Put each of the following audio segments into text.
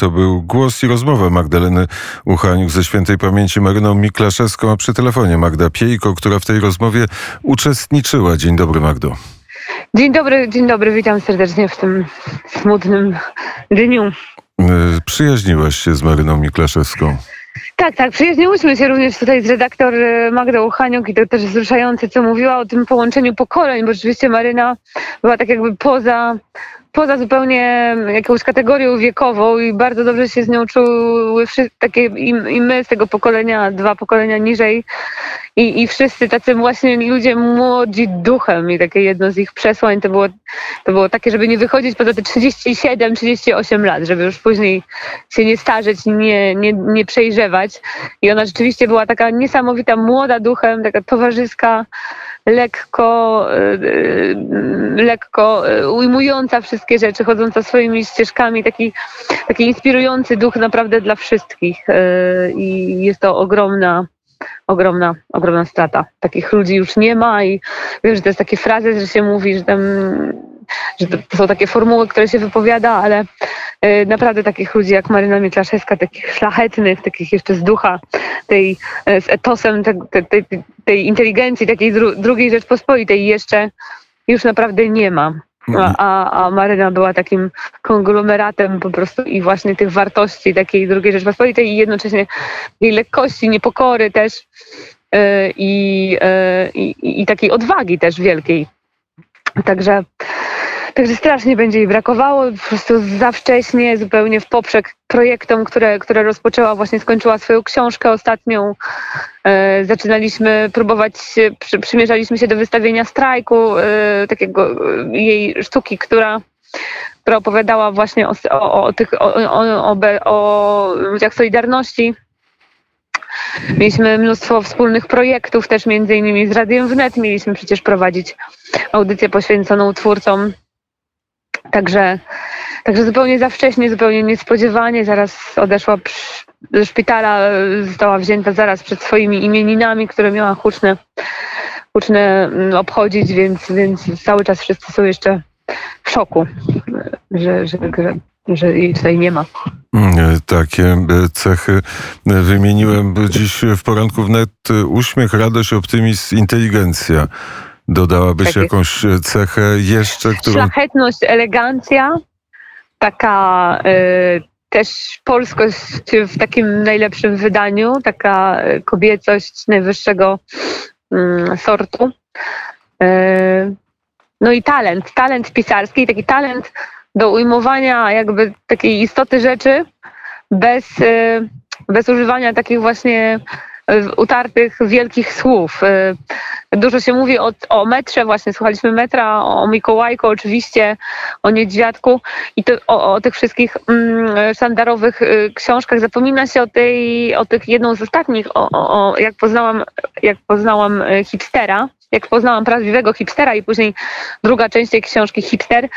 To był głos i rozmowa Magdaleny Uchaniuk ze świętej pamięci Maryną Miklaszewską, a przy telefonie Magda Piejko, która w tej rozmowie uczestniczyła. Dzień dobry Magdo. Dzień dobry, dzień dobry, witam serdecznie w tym smutnym dniu. E, przyjaźniłaś się z Maryną Miklaszewską. Tak, tak. Przyjaźniłyśmy się również tutaj z redaktor e, Magdą Uchaniuk i to też wzruszające, co mówiła o tym połączeniu pokoleń, bo rzeczywiście Maryna była tak jakby poza poza zupełnie jakąś kategorią wiekową i bardzo dobrze się z nią czuły takie i, i my z tego pokolenia, dwa pokolenia niżej i, i wszyscy tacy właśnie ludzie młodzi duchem i takie jedno z ich przesłań to było, to było takie, żeby nie wychodzić poza te 37-38 lat, żeby już później się nie starzeć, nie, nie, nie przejrzewać. I ona rzeczywiście była taka niesamowita, młoda duchem, taka towarzyska, lekko, y, y, lekko y, ujmująca wszystkie rzeczy, chodząca swoimi ścieżkami, taki, taki inspirujący duch naprawdę dla wszystkich. I jest to ogromna, ogromna, ogromna strata. Takich ludzi już nie ma i wiem, że to jest takie frazy, że się mówi, że tam że to są takie formuły, które się wypowiada, ale y, naprawdę takich ludzi jak Maryna Mietlaszewska, takich szlachetnych, takich jeszcze z ducha, tej, y, z etosem tej, tej, tej inteligencji, takiej dru, drugiej Rzeczpospolitej jeszcze już naprawdę nie ma. A, a, a Maryna była takim konglomeratem po prostu i właśnie tych wartości takiej drugiej Rzeczpospolitej i jednocześnie jej lekkości, niepokory też yy, i, yy, i, i takiej odwagi też wielkiej. Także Także strasznie będzie jej brakowało, po prostu za wcześnie, zupełnie w poprzek projektom, które, które rozpoczęła, właśnie skończyła swoją książkę ostatnią. E, zaczynaliśmy próbować, przy, przymierzaliśmy się do wystawienia strajku, e, takiego e, jej sztuki, która która opowiadała właśnie o, o, o tych, o, o, o ludziach Solidarności. Mieliśmy mnóstwo wspólnych projektów, też między innymi z Radiem Wnet. Mieliśmy przecież prowadzić audycję poświęconą twórcom Także, także zupełnie za wcześnie, zupełnie niespodziewanie, zaraz odeszła do szpitala, została wzięta zaraz przed swoimi imieninami, które miała huczne, huczne mm, obchodzić, więc, więc cały czas wszyscy są jeszcze w szoku, że, że, że, że jej tutaj nie ma. Mm, takie e, cechy wymieniłem dziś w poranku wnet uśmiech, radość, optymizm, inteligencja. Dodałabyś tak jakąś e, cechę jeszcze, którą... Szlachetność, elegancja, taka y, też polskość w takim najlepszym wydaniu, taka e, kobiecość najwyższego y, sortu. Y, no i talent, talent pisarski, taki talent do ujmowania jakby takiej istoty rzeczy bez, bez używania takich właśnie utartych wielkich słów. Y, dużo się mówi o, o metrze, właśnie słuchaliśmy metra, o Mikołajku oczywiście, o Niedźwiadku i to, o, o tych wszystkich mm, szandarowych y, książkach. Zapomina się o tej, o tych jedną z ostatnich, o, o, jak poznałam, jak poznałam y, hipstera, jak poznałam prawdziwego hipstera i później druga część tej książki hipster.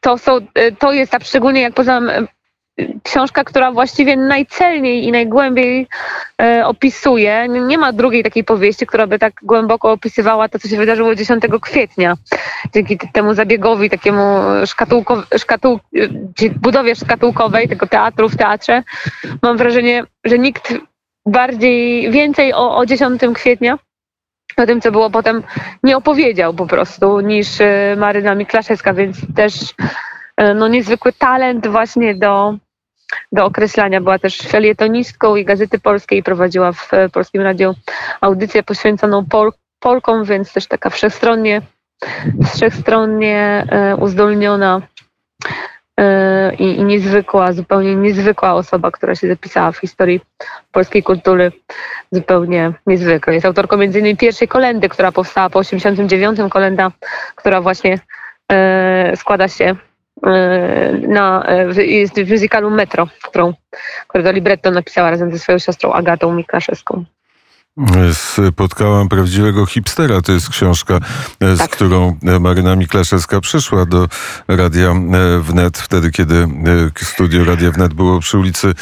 To, są, to jest, a szczególnie jak poznałam książka, która właściwie najcelniej i najgłębiej e, opisuje. Nie ma drugiej takiej powieści, która by tak głęboko opisywała to, co się wydarzyło 10 kwietnia. Dzięki temu zabiegowi, takiemu szkatułko, szkatuł, budowie szkatułkowej tego teatru w teatrze, mam wrażenie, że nikt bardziej, więcej o, o 10 kwietnia o tym, co było potem, nie opowiedział po prostu niż e, Maryna Miklaszewska, więc też e, no, niezwykły talent właśnie do, do określania. Była też felietonistką i Gazety Polskiej prowadziła w e, Polskim Radiu audycję poświęconą Pol Polkom, więc też taka wszechstronnie, wszechstronnie e, uzdolniona e, i, i niezwykła, zupełnie niezwykła osoba, która się zapisała w historii polskiej kultury, zupełnie niezwykła. Jest autorką między innymi pierwszej kolendy, która powstała po 89, kolenda, która właśnie składa się na, e, jest w musicalu Metro, którą, którego libretto napisała razem ze swoją siostrą Agatą Miklaszewską. Spotkałam prawdziwego hipstera. To jest książka, e, z tak. którą e, Maryna Miklaszewska przyszła do Radia e, Wnet, wtedy kiedy studio Radia Wnet było przy ulicy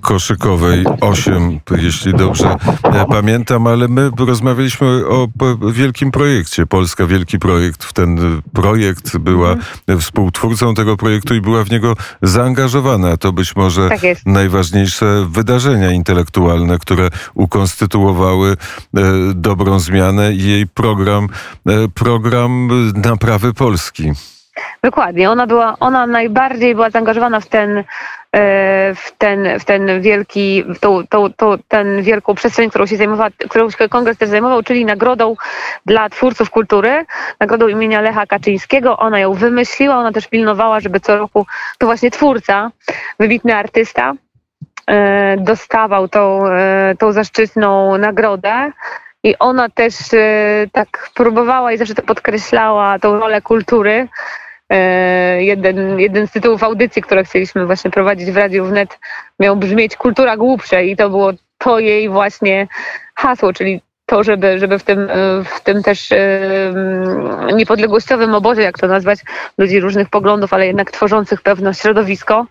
Koszykowej 8, jeśli dobrze pamiętam, ale my rozmawialiśmy o wielkim projekcie. Polska Wielki Projekt. W ten projekt była mhm. współtwórcą tego projektu i była w niego zaangażowana. To być może tak najważniejsze wydarzenia intelektualne, które ukonstytuowały spowodowały e, dobrą zmianę i jej program, e, program naprawy Polski. Dokładnie. Ona była, ona najbardziej była zaangażowana w ten, e, w ten, w ten wielki, w tą, tą, tą, ten wielką przestrzeń, którą się zajmowała, którą się kongres też zajmował, czyli nagrodą dla twórców kultury, nagrodą imienia Lecha Kaczyńskiego. Ona ją wymyśliła, ona też pilnowała, żeby co roku to właśnie twórca, wybitny artysta, dostawał tą, e, tą zaszczytną nagrodę. I ona też e, tak próbowała i zawsze to podkreślała, tą rolę kultury. Jeden, jeden z tytułów audycji, które chcieliśmy właśnie prowadzić w Radiu Wnet, miał brzmieć Kultura Głupsze i to było to jej właśnie hasło, czyli to, żeby, żeby w, tym, w tym też niepodległościowym obozie, jak to nazwać, ludzi różnych poglądów, ale jednak tworzących pewne środowisko,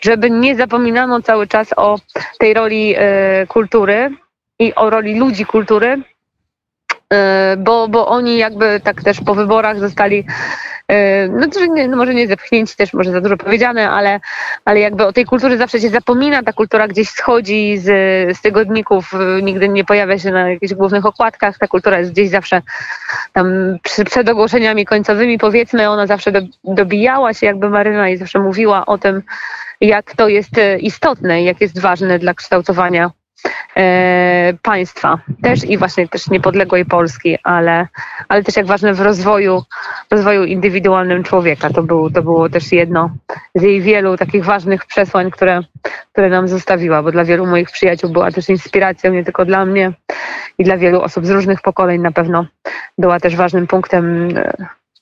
żeby nie zapominano cały czas o tej roli e, kultury i o roli ludzi kultury, e, bo, bo oni jakby tak też po wyborach zostali E, no, nie, no może nie zepchnięci też, może za dużo powiedziane, ale, ale jakby o tej kulturze zawsze się zapomina, ta kultura gdzieś schodzi z, z tygodników, nigdy nie pojawia się na jakichś głównych okładkach, ta kultura jest gdzieś zawsze tam przed ogłoszeniami końcowymi powiedzmy, ona zawsze do, dobijała się jakby Maryna i zawsze mówiła o tym, jak to jest istotne, jak jest ważne dla kształtowania państwa też i właśnie też niepodległej Polski, ale, ale też jak ważne w rozwoju, rozwoju indywidualnym człowieka. To, był, to było też jedno z jej wielu takich ważnych przesłań, które, które nam zostawiła, bo dla wielu moich przyjaciół była też inspiracją, nie tylko dla mnie i dla wielu osób z różnych pokoleń na pewno była też ważnym punktem, e,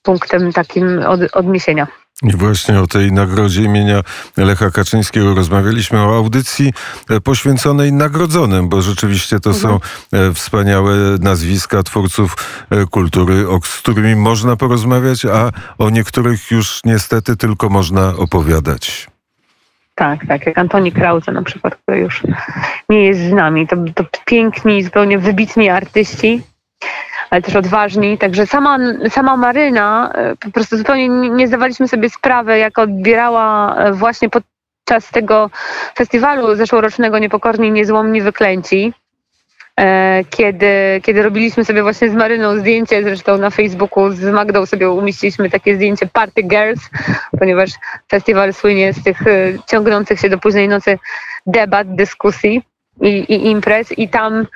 punktem takim od, odniesienia. I właśnie o tej nagrodzie imienia Lecha Kaczyńskiego rozmawialiśmy, o audycji e, poświęconej nagrodzonym, bo rzeczywiście to mhm. są e, wspaniałe nazwiska twórców e, kultury, z którymi można porozmawiać, a o niektórych już niestety tylko można opowiadać. Tak, tak, jak Antoni Krause na przykład, który już nie jest z nami. To, to piękni, zupełnie wybitni artyści, ale też odważni. Także sama, sama Maryna, e, po prostu zupełnie nie zdawaliśmy sobie sprawy, jak odbierała e, właśnie podczas tego festiwalu zeszłorocznego Niepokorni Niezłomni Wyklęci. E, kiedy, kiedy robiliśmy sobie właśnie z Maryną zdjęcie, zresztą na Facebooku z Magdą sobie umieściliśmy takie zdjęcie Party Girls, ponieważ festiwal słynie z tych ciągnących się do późnej nocy debat, dyskusji i, i imprez i tam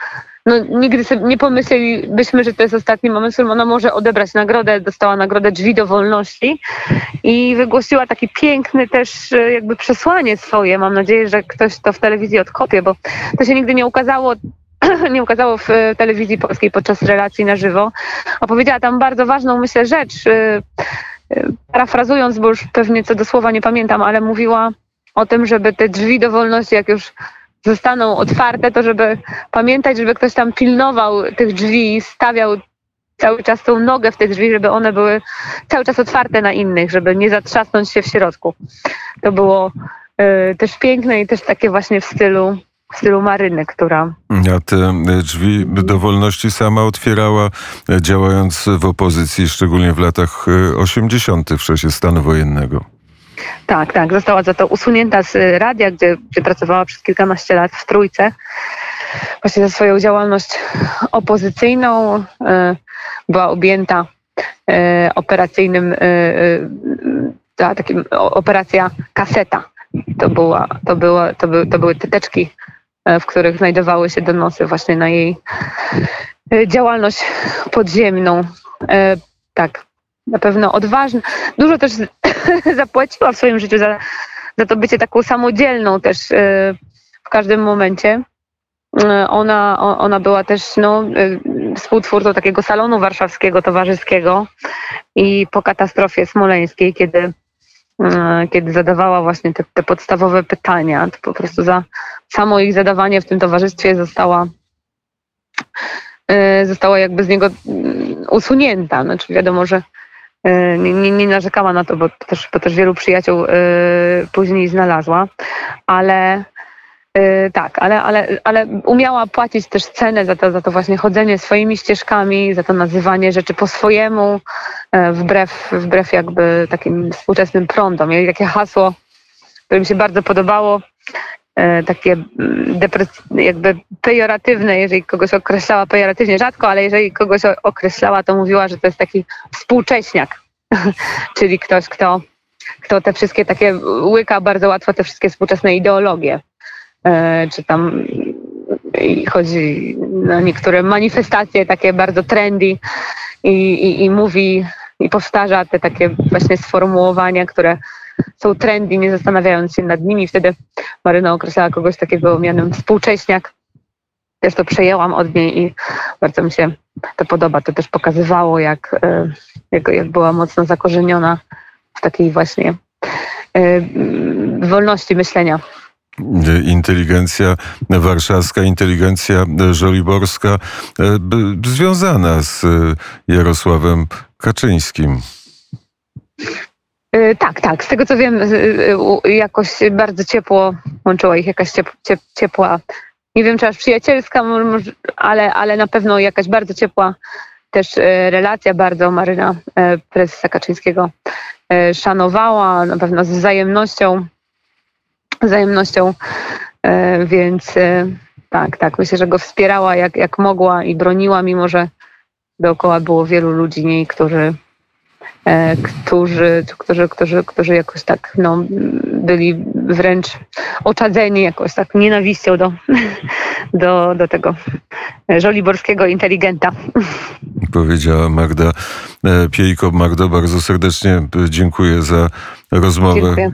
no, nigdy sobie nie pomyślelibyśmy, że to jest ostatni moment, w którym ona może odebrać nagrodę. Dostała nagrodę Drzwi do Wolności i wygłosiła taki piękny też e, jakby przesłanie swoje. Mam nadzieję, że ktoś to w telewizji odkopie, bo to się nigdy nie ukazało nie ukazało w e, telewizji polskiej podczas relacji na żywo. Opowiedziała tam bardzo ważną, myślę, rzecz. E, parafrazując, bo już pewnie co do słowa nie pamiętam, ale mówiła o tym, żeby te drzwi do wolności, jak już zostaną otwarte, to żeby pamiętać, żeby ktoś tam pilnował tych drzwi, stawiał cały czas tą nogę w te drzwi, żeby one były cały czas otwarte na innych, żeby nie zatrzasnąć się w środku. To było y, też piękne i też takie właśnie w stylu w stylu Maryny, która... A te drzwi do wolności sama otwierała, działając w opozycji, szczególnie w latach 80. w czasie stanu wojennego. Tak, tak. Została za to usunięta z radia, gdzie, gdzie pracowała przez kilkanaście lat w Trójce. Właśnie za swoją działalność opozycyjną e, była objęta e, operacyjnym, e, takim, operacja kaseta. To, była, to, była, to, by, to były teteczki, w których znajdowały się donosy właśnie na jej działalność podziemną. Tak, na pewno odważna. Dużo też zapłaciła w swoim życiu za, za to bycie taką samodzielną też e, w każdym momencie. E, ona, ona była też no, e, współtwórcą takiego salonu warszawskiego, towarzyskiego i po katastrofie smoleńskiej, kiedy, kiedy zadawała właśnie te, te podstawowe pytania, to po prostu za samo ich zadawanie w tym towarzystwie została została jakby z niego mm, usunięta. Znaczy wiadomo, że nie, nie, nie narzekała na to, bo też, bo też wielu przyjaciół e, później znalazła, ale e, tak, ale, ale, ale umiała płacić też cenę za to, za to właśnie chodzenie swoimi ścieżkami, za to nazywanie rzeczy po swojemu, wbrew, wbrew jakby takim współczesnym prądom. Mieli takie hasło, które mi się bardzo podobało, takie mm, depres- jakby pejoratywne, jeżeli kogoś określała pejoratywnie rzadko, ale jeżeli kogoś określała, to mówiła, że to jest taki współcześniak, czyli ktoś, kto, kto te wszystkie takie łyka bardzo łatwo te wszystkie współczesne ideologie, e, czy tam chodzi na niektóre manifestacje takie bardzo trendy i, i, i mówi i powtarza te takie właśnie sformułowania, które są trendy, nie zastanawiając się nad nimi. Wtedy Maryna określała kogoś takiego mianem współcześniak. Też to przejęłam od niej i bardzo mi się to podoba. To też pokazywało, jak, e, jak, jak była mocno zakorzeniona w takiej właśnie e, wolności myślenia. inteligencja warszawska, inteligencja żoliborska e, związana z Jarosławem Kaczyńskim. E, Tak, tak. Z tego co wiem, e, jakoś bardzo ciepło łączyła ich jakaś ciep, ciep, ciepła, nie wiem czy aż przyjacielska, ale, ale na pewno jakaś bardzo ciepła też e, relacja. Bardzo Maryna prezesa Kaczyńskiego szanowała, na pewno z wzajemnością, wzajemnością, więc tak, tak. Myślę, że go wspierała jak, jak mogła i broniła, mimo że dookoła było wielu ludzi niej, którzy którzy, którzy, którzy, którzy jakoś tak no, byli wręcz oczadzeni jakoś tak nienawiścią do, do, do tego żoliborskiego inteligenta. Powiedziała Magda e, Piejko. Magdo, bardzo serdecznie e, dziękuję za rozmowę. Dziękuję.